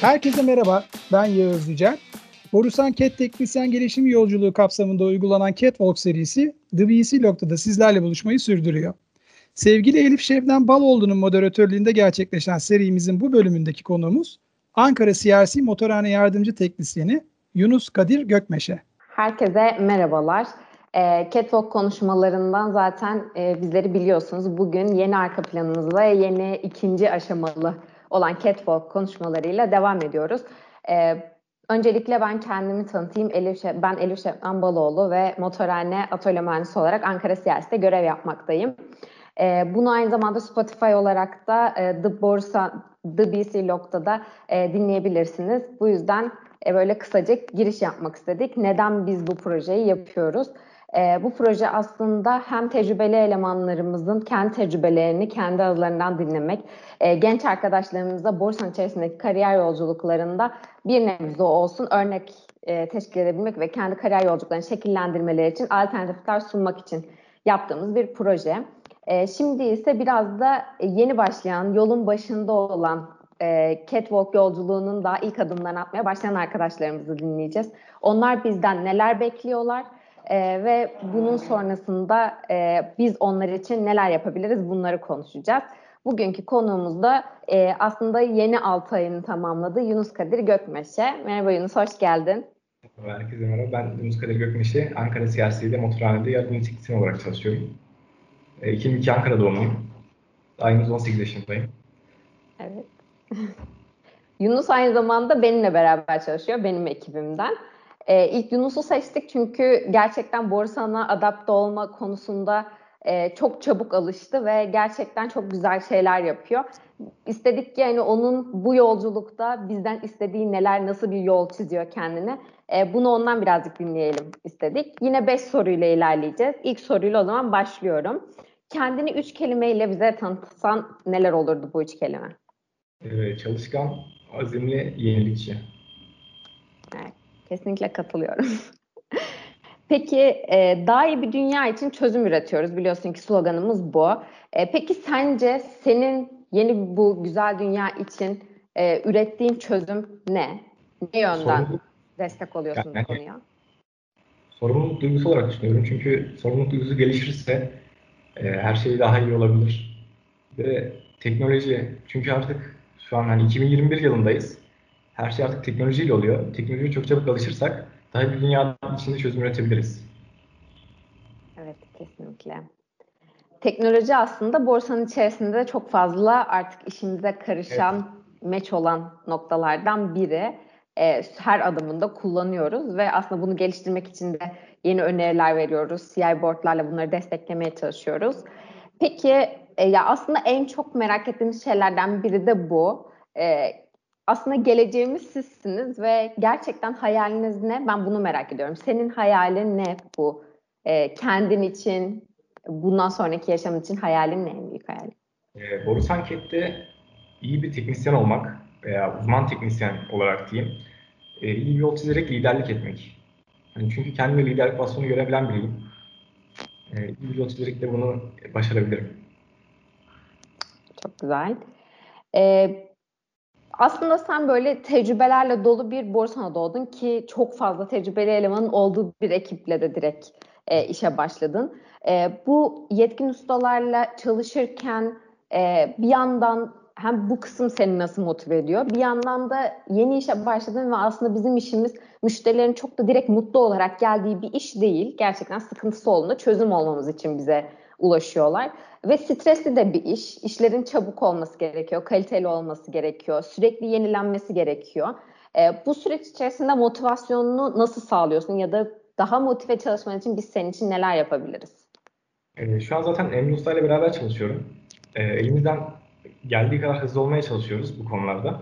Herkese merhaba, ben Yağız Yücel. Borusan Cat Teknisyen Gelişim Yolculuğu kapsamında uygulanan Catwalk serisi BC Log'da da sizlerle buluşmayı sürdürüyor. Sevgili Elif Şevden Baloğlu'nun moderatörlüğünde gerçekleşen serimizin bu bölümündeki konuğumuz Ankara CRC Motorhane Yardımcı Teknisyeni Yunus Kadir Gökmeşe. Herkese merhabalar. E, Catwalk konuşmalarından zaten e, bizleri biliyorsunuz. Bugün yeni arka planımızla yeni ikinci aşamalı olan Catwalk konuşmalarıyla devam ediyoruz. E, öncelikle ben kendimi tanıtayım. Elif Şef, ben Elif Şefman Baloğlu ve motorhane atölye mühendisi olarak Ankara Siyaset'te görev yapmaktayım. E, bunu aynı zamanda Spotify olarak da e, The Borsa, The BC Log'da da e, dinleyebilirsiniz. Bu yüzden e, böyle kısacık giriş yapmak istedik. Neden biz bu projeyi yapıyoruz? E, bu proje aslında hem tecrübeli elemanlarımızın kendi tecrübelerini kendi ağızlarından dinlemek, e, genç arkadaşlarımıza borsanın içerisindeki kariyer yolculuklarında bir nebze olsun örnek e, teşkil edebilmek ve kendi kariyer yolculuklarını şekillendirmeleri için alternatifler sunmak için yaptığımız bir proje. E, şimdi ise biraz da yeni başlayan, yolun başında olan e, catwalk yolculuğunun daha ilk adımlarını atmaya başlayan arkadaşlarımızı dinleyeceğiz. Onlar bizden neler bekliyorlar e, ve bunun sonrasında e, biz onlar için neler yapabiliriz bunları konuşacağız. Bugünkü konuğumuz da e, aslında yeni 6 ayını tamamladı Yunus Kadir Gökmeşe. Merhaba Yunus, hoş geldin. Herkese merhaba. Ben Yunus Kadir Gökmeşe. Ankara Siyasi'de motorhanede yardımcı teknisyen olarak çalışıyorum. E, 2002 Ankara doğumluyum. Henüz 18 yaşındayım. Evet. Yunus aynı zamanda benimle beraber çalışıyor, benim ekibimden. Ee, ilk Yunus'u seçtik çünkü gerçekten borsana adapte olma konusunda e, çok çabuk alıştı ve gerçekten çok güzel şeyler yapıyor. İstedik ki yani onun bu yolculukta bizden istediği neler, nasıl bir yol çiziyor kendine. E, bunu ondan birazcık dinleyelim istedik. Yine beş soruyla ilerleyeceğiz. İlk soruyla o zaman başlıyorum. Kendini üç kelimeyle bize tanıtsan neler olurdu bu üç kelime? Ee, çalışkan, azimli, yenilikçi. Kesinlikle katılıyorum. Peki e, daha iyi bir dünya için çözüm üretiyoruz. Biliyorsun ki sloganımız bu. E, peki sence senin yeni bu güzel dünya için e, ürettiğin çözüm ne? Ne yönden sorumluluk, destek oluyorsun yani, bu konuya? Sorumluluk duygusu olarak düşünüyorum. Çünkü sorumluluk duygusu gelişirse e, her şey daha iyi olabilir. Ve teknoloji, çünkü artık şu an hani 2021 yılındayız. Her şey artık teknolojiyle oluyor. Teknolojiye çok çabuk alışırsak daha bir dünyanın içinde çözüm üretebiliriz. Evet, kesinlikle. Teknoloji aslında borsanın içerisinde çok fazla artık işimize karışan, evet. meç olan noktalardan biri. Ee, her adımında kullanıyoruz ve aslında bunu geliştirmek için de yeni öneriler veriyoruz. CI boardlarla bunları desteklemeye çalışıyoruz. Peki e, ya aslında en çok merak ettiğimiz şeylerden biri de bu. E, aslında geleceğimiz sizsiniz ve gerçekten hayaliniz ne? Ben bunu merak ediyorum. Senin hayalin ne bu? E, kendin için, bundan sonraki yaşam için hayalin ne en büyük hayalin? E, Boris Anket'te iyi bir teknisyen olmak veya uzman teknisyen olarak diyeyim, e, iyi bir yol çizerek liderlik etmek. Yani çünkü kendime liderlik vasfını görebilen biriyim. E, iyi bir yol çizerek de bunu başarabilirim. Çok güzel. Ee, aslında sen böyle tecrübelerle dolu bir borsana doğdun ki çok fazla tecrübeli elemanın olduğu bir ekiple de direkt e, işe başladın. E, bu yetkin ustalarla çalışırken e, bir yandan hem bu kısım seni nasıl motive ediyor? Bir yandan da yeni işe başladın ve aslında bizim işimiz müşterilerin çok da direkt mutlu olarak geldiği bir iş değil. Gerçekten sıkıntısı olduğunda çözüm olmamız için bize ulaşıyorlar. Ve stresli de bir iş. İşlerin çabuk olması gerekiyor, kaliteli olması gerekiyor, sürekli yenilenmesi gerekiyor. E, bu süreç içerisinde motivasyonunu nasıl sağlıyorsun ya da daha motive çalışman için biz senin için neler yapabiliriz? E, şu an zaten Emre Usta ile beraber çalışıyorum. E, elimizden geldiği kadar hızlı olmaya çalışıyoruz bu konularda.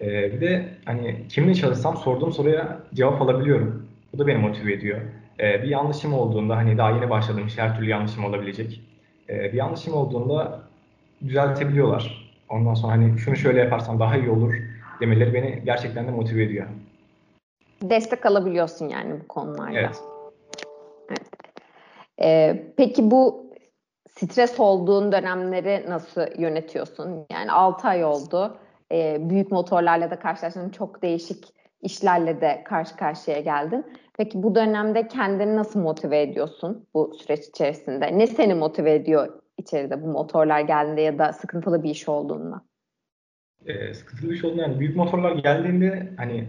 E, bir de hani kimle çalışsam sorduğum soruya cevap alabiliyorum. Bu da beni motive ediyor. E, bir yanlışım olduğunda hani daha yeni başladığım iş her türlü yanlışım olabilecek e, bir yanlışım olduğunda düzeltebiliyorlar. Ondan sonra hani şunu şöyle yaparsam daha iyi olur demeleri beni gerçekten de motive ediyor. Destek alabiliyorsun yani bu konularda. Evet. evet. Ee, peki bu stres olduğun dönemleri nasıl yönetiyorsun? Yani 6 ay oldu. e, büyük motorlarla da karşılaştın, çok değişik işlerle de karşı karşıya geldin. Peki bu dönemde kendini nasıl motive ediyorsun bu süreç içerisinde? Ne seni motive ediyor içeride bu motorlar geldiğinde ya da sıkıntılı bir iş olduğunda? E, sıkıntılı bir iş olduğunda yani büyük motorlar geldiğinde hani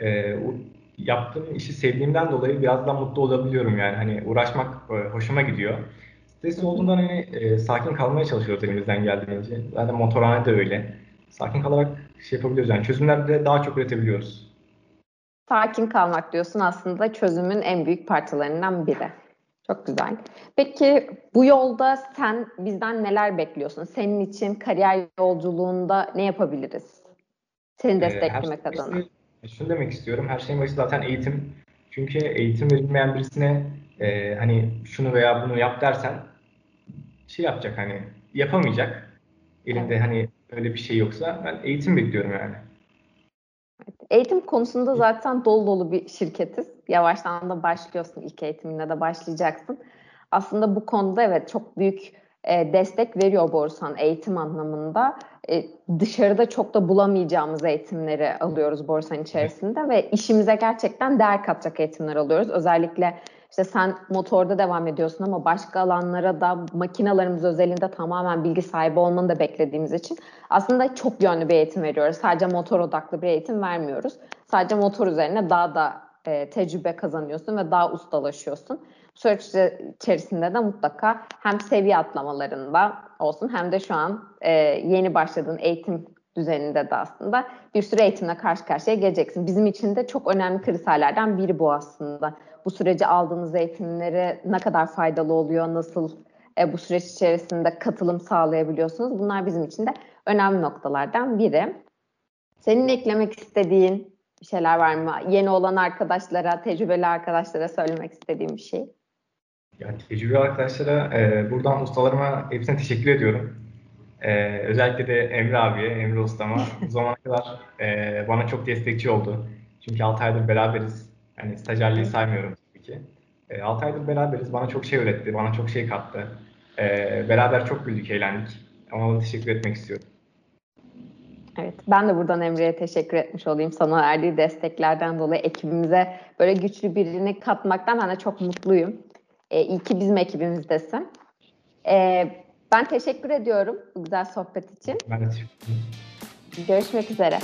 e, yaptığım işi sevdiğimden dolayı biraz daha mutlu olabiliyorum yani hani uğraşmak e, hoşuma gidiyor. Stresli olduğundan hani e, sakin kalmaya çalışıyoruz elimizden geldiğince. Zaten motorhane de öyle. Sakin kalarak şey yapabiliyoruz yani çözümlerde daha çok üretebiliyoruz. Sakin kalmak diyorsun aslında çözümün en büyük parçalarından biri. Çok güzel. Peki bu yolda sen bizden neler bekliyorsun? Senin için kariyer yolculuğunda ne yapabiliriz? Seni Ee, desteklemek şey adına. başı- şunu demek istiyorum. Her şeyin başı zaten eğitim. Çünkü eğitim verilmeyen birisine e, hani şunu veya bunu yap dersen şey yapacak hani yapamayacak. Elinde hani öyle bir şey yoksa ben eğitim bekliyorum yani. Eğitim konusunda zaten dolu dolu bir şirketiz. Yavaştan da başlıyorsun. ilk eğitimine de başlayacaksın. Aslında bu konuda evet çok büyük e, destek veriyor Borsan eğitim anlamında. E, dışarıda çok da bulamayacağımız eğitimleri alıyoruz Borsan içerisinde ve işimize gerçekten değer katacak eğitimler alıyoruz. Özellikle işte sen motorda devam ediyorsun ama başka alanlara da makinalarımız özelinde tamamen bilgi sahibi olmanı da beklediğimiz için aslında çok yönlü bir eğitim veriyoruz. Sadece motor odaklı bir eğitim vermiyoruz. Sadece motor üzerine daha da e, tecrübe kazanıyorsun ve daha ustalaşıyorsun. Süreç içerisinde de mutlaka hem seviye atlamalarında olsun hem de şu an e, yeni başladığın eğitim düzeninde de aslında bir sürü eğitimle karşı karşıya geleceksin. Bizim için de çok önemli kriterlerden biri bu aslında. Bu süreci aldığınız eğitimleri ne kadar faydalı oluyor, nasıl e, bu süreç içerisinde katılım sağlayabiliyorsunuz. Bunlar bizim için de önemli noktalardan biri. Senin eklemek istediğin bir şeyler var mı? Yeni olan arkadaşlara, tecrübeli arkadaşlara söylemek istediğim bir şey. Ya tecrübeli arkadaşlara e, buradan ustalarıma hepsine teşekkür ediyorum. E, özellikle de Emre abiye, Emre ustama bu zamana kadar e, bana çok destekçi oldu. Çünkü 6 aydır beraberiz. Yani stajyerliği saymıyorum ki. E, 6 aydır beraberiz. Bana çok şey öğretti, bana çok şey kattı. E, beraber çok güldük, eğlendik. Ona da teşekkür etmek istiyorum. Evet, ben de buradan Emre'ye teşekkür etmiş olayım. Sana verdiği desteklerden dolayı ekibimize böyle güçlü birini katmaktan ben de çok mutluyum. E, iyi ki bizim ekibimizdesin. E, ben teşekkür ediyorum bu güzel sohbet için. Ben de teşekkür ederim. Görüşmek üzere.